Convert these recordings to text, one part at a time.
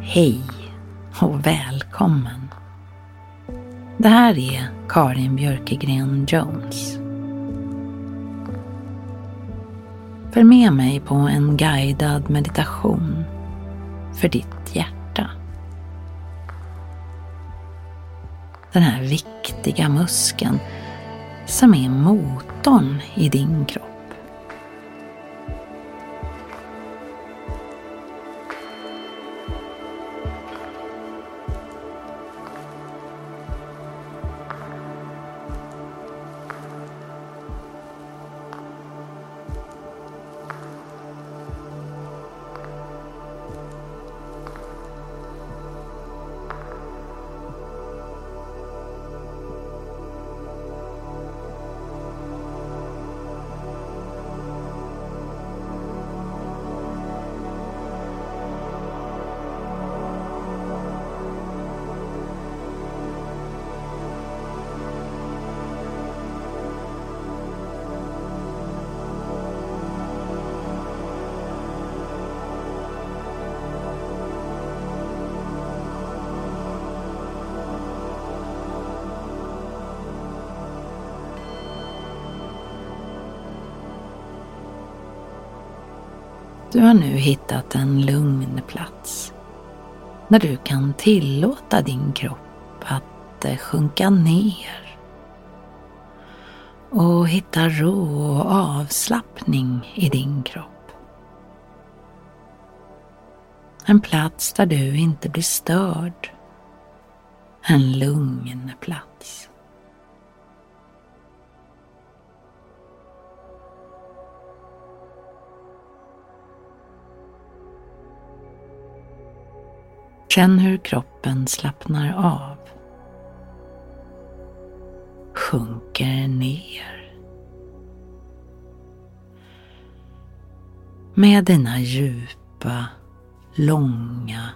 Hej och välkommen. Det här är Karin Björkegren Jones. Följ med mig på en guidad meditation för ditt hjärta. Den här viktiga muskeln som är motorn i din kropp. Du har nu hittat en lugn plats där du kan tillåta din kropp att eh, sjunka ner och hitta ro och avslappning i din kropp. En plats där du inte blir störd. En lugn plats. Känn hur kroppen slappnar av. Sjunker ner. Med dina djupa, långa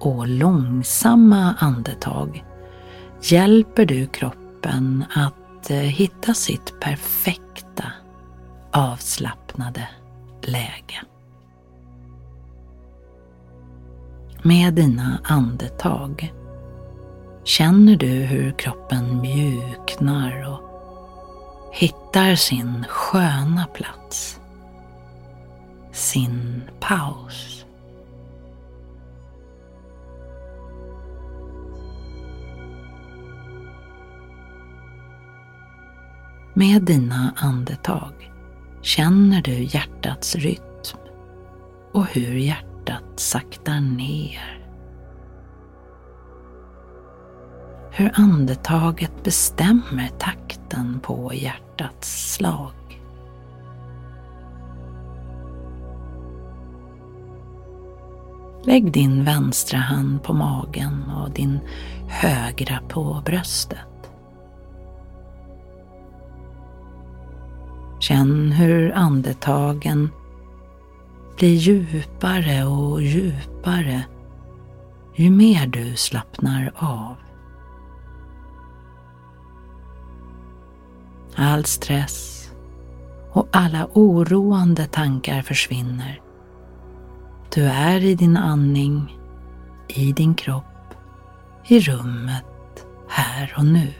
och långsamma andetag hjälper du kroppen att eh, hitta sitt perfekta avslappnade läge. Med dina andetag känner du hur kroppen mjuknar och hittar sin sköna plats. Sin paus. Med dina andetag känner du hjärtats rytm och hur hjärtat Sakta ner. Hur andetaget bestämmer takten på hjärtats slag. Lägg din vänstra hand på magen och din högra på bröstet. Känn hur andetagen blir djupare och djupare ju mer du slappnar av. All stress och alla oroande tankar försvinner. Du är i din andning, i din kropp, i rummet, här och nu.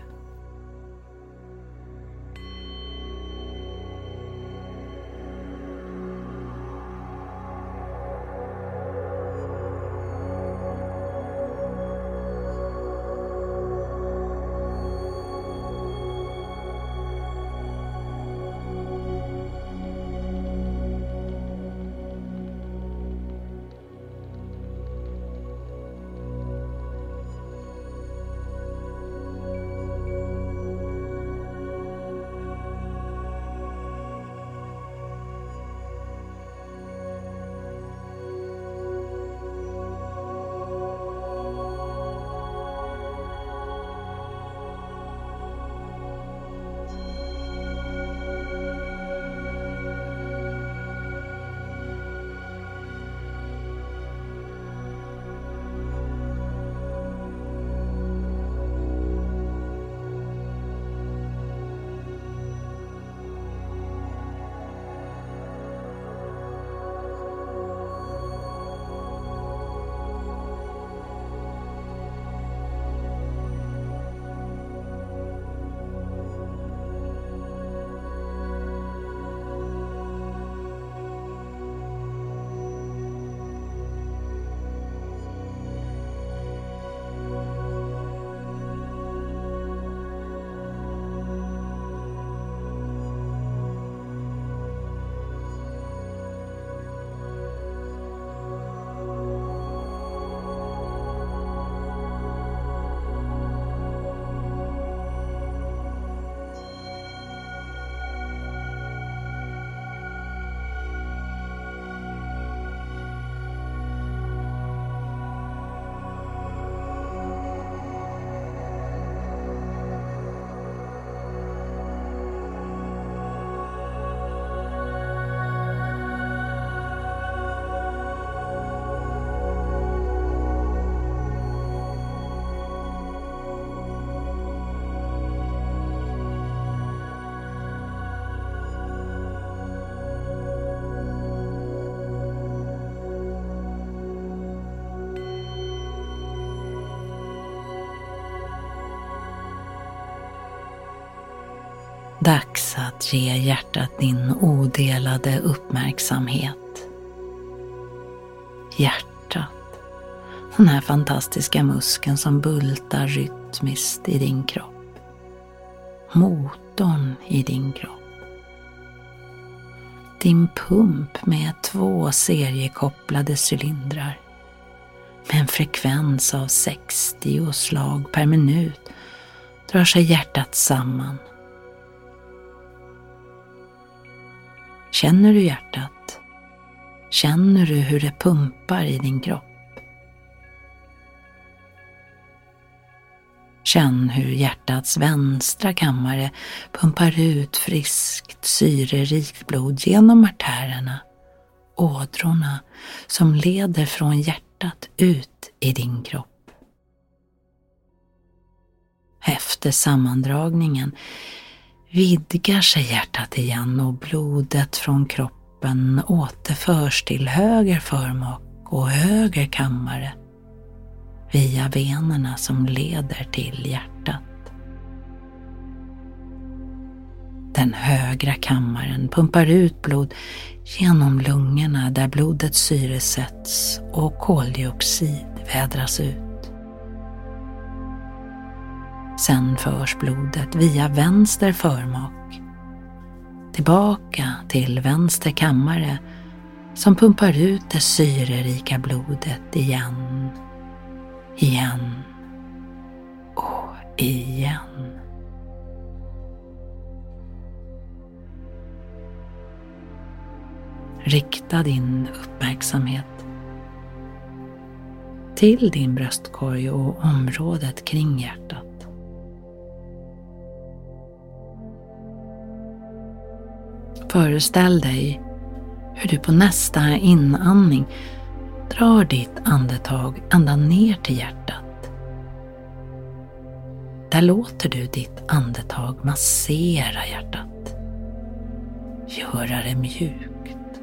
Dags att ge hjärtat din odelade uppmärksamhet. Hjärtat. Den här fantastiska muskeln som bultar rytmiskt i din kropp. Motorn i din kropp. Din pump med två seriekopplade cylindrar. Med en frekvens av 60 slag per minut drar sig hjärtat samman Känner du hjärtat? Känner du hur det pumpar i din kropp? Känn hur hjärtats vänstra kammare pumpar ut friskt syrerikt blod genom artärerna, ådrorna som leder från hjärtat ut i din kropp. Efter sammandragningen vidgar sig hjärtat igen och blodet från kroppen återförs till höger förmak och höger kammare via venerna som leder till hjärtat. Den högra kammaren pumpar ut blod genom lungorna där blodet syresätts och koldioxid vädras ut. Sen förs blodet via vänster förmak tillbaka till vänster kammare som pumpar ut det syrerika blodet igen, igen och igen. Rikta din uppmärksamhet till din bröstkorg och området kring hjärtat. Föreställ dig hur du på nästa inandning drar ditt andetag ända ner till hjärtat. Där låter du ditt andetag massera hjärtat. Göra det mjukt.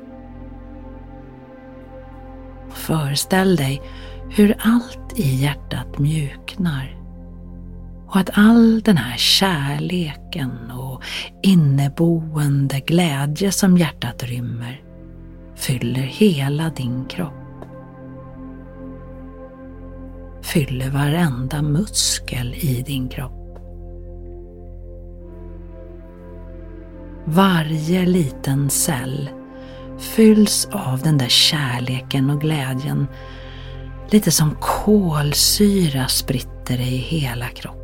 Föreställ dig hur allt i hjärtat mjuknar och att all den här kärleken och inneboende glädje som hjärtat rymmer fyller hela din kropp. Fyller varenda muskel i din kropp. Varje liten cell fylls av den där kärleken och glädjen. Lite som kolsyra spritter i hela kroppen.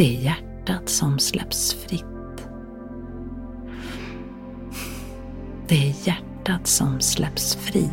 Det är hjärtat som släpps fritt. Det är hjärtat som släpps fri.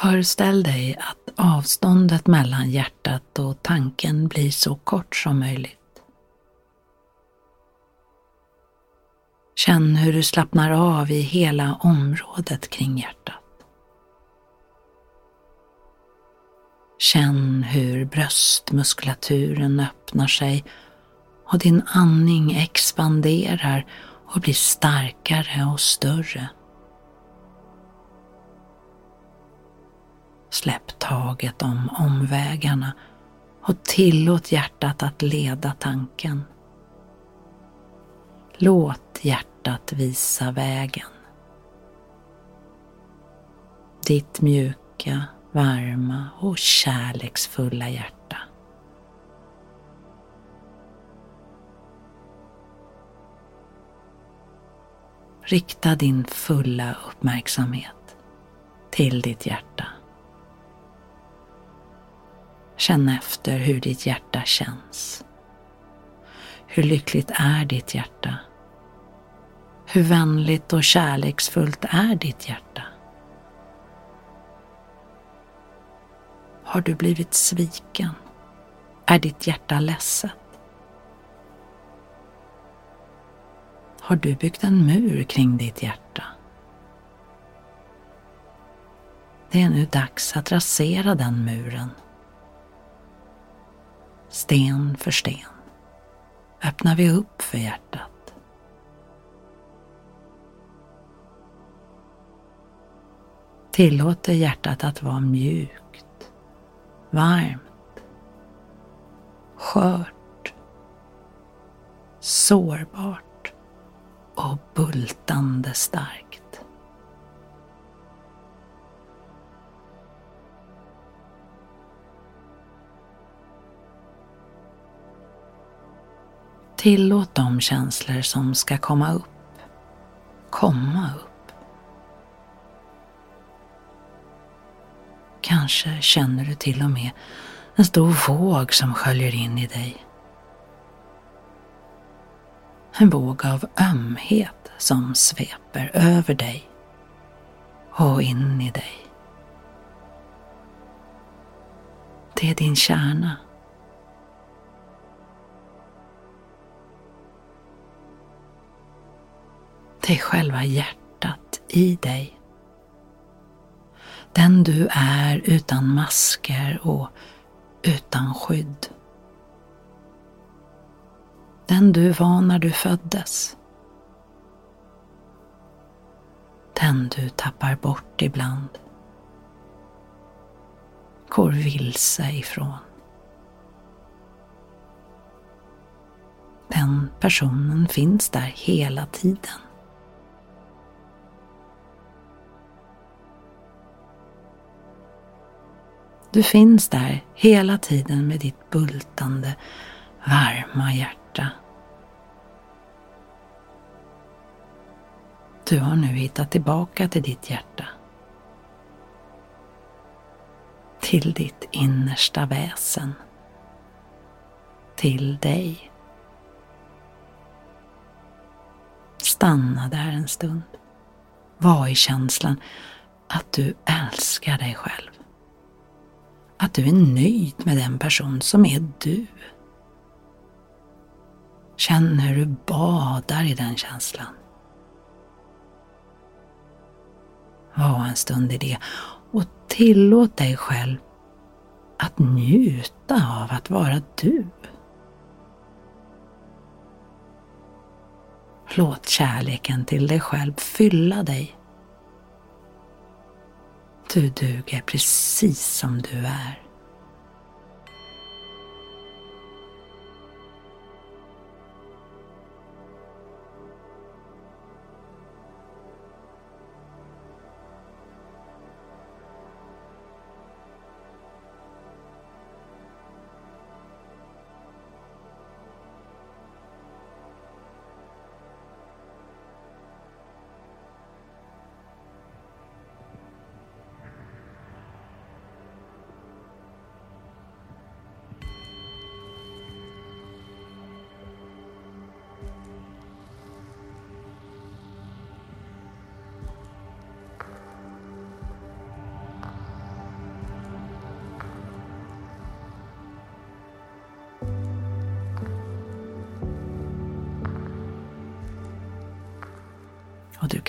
Föreställ dig att avståndet mellan hjärtat och tanken blir så kort som möjligt. Känn hur du slappnar av i hela området kring hjärtat. Känn hur bröstmuskulaturen öppnar sig och din andning expanderar och blir starkare och större. Släpp taget om omvägarna och tillåt hjärtat att leda tanken. Låt hjärtat visa vägen. Ditt mjuka, varma och kärleksfulla hjärta. Rikta din fulla uppmärksamhet till ditt hjärta. Känn efter hur ditt hjärta känns. Hur lyckligt är ditt hjärta? Hur vänligt och kärleksfullt är ditt hjärta? Har du blivit sviken? Är ditt hjärta ledset? Har du byggt en mur kring ditt hjärta? Det är nu dags att rasera den muren. Sten för sten öppnar vi upp för hjärtat. Tillåter hjärtat att vara mjukt, varmt, skört, sårbart och bultande starkt. Tillåt de känslor som ska komma upp, komma upp. Kanske känner du till och med en stor våg som sköljer in i dig. En våg av ömhet som sveper över dig och in i dig. Det är din kärna. Till själva hjärtat i dig. Den du är utan masker och utan skydd. Den du var när du föddes. Den du tappar bort ibland. Går vilse ifrån. Den personen finns där hela tiden. Du finns där hela tiden med ditt bultande, varma hjärta. Du har nu hittat tillbaka till ditt hjärta. Till ditt innersta väsen. Till dig. Stanna där en stund. Var i känslan att du älskar dig själv. Att du är nöjd med den person som är du. Känn hur du badar i den känslan. Var en stund i det och tillåt dig själv att njuta av att vara du. Låt kärleken till dig själv fylla dig du duger precis som du är.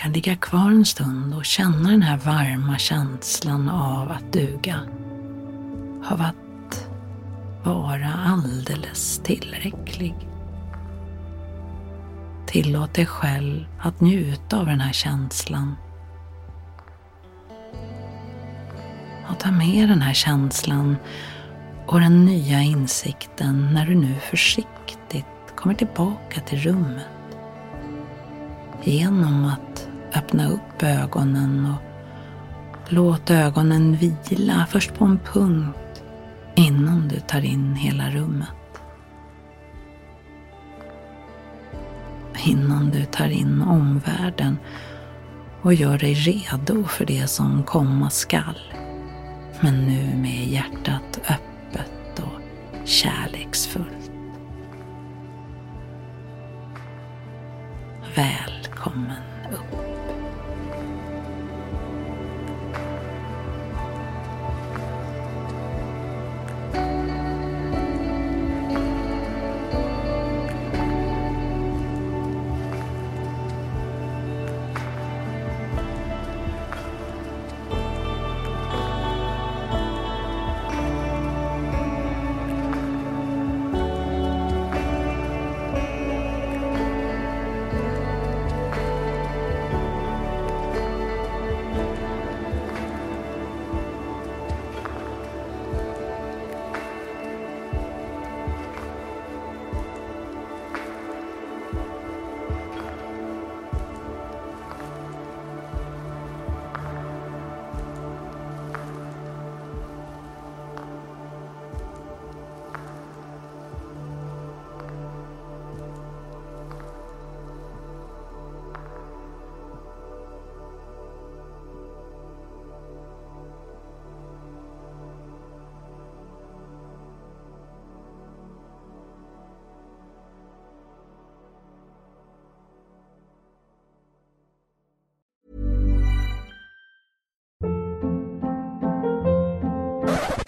Och kan ligga kvar en stund och känna den här varma känslan av att duga. Av att vara alldeles tillräcklig. Tillåt dig själv att njuta av den här känslan. Och ta med den här känslan och den nya insikten när du nu försiktigt kommer tillbaka till rummet genom att öppna upp ögonen och låt ögonen vila först på en punkt innan du tar in hela rummet. Innan du tar in omvärlden och gör dig redo för det som komma skall. Men nu med hjärtat öppet och kärleksfullt. Välkommen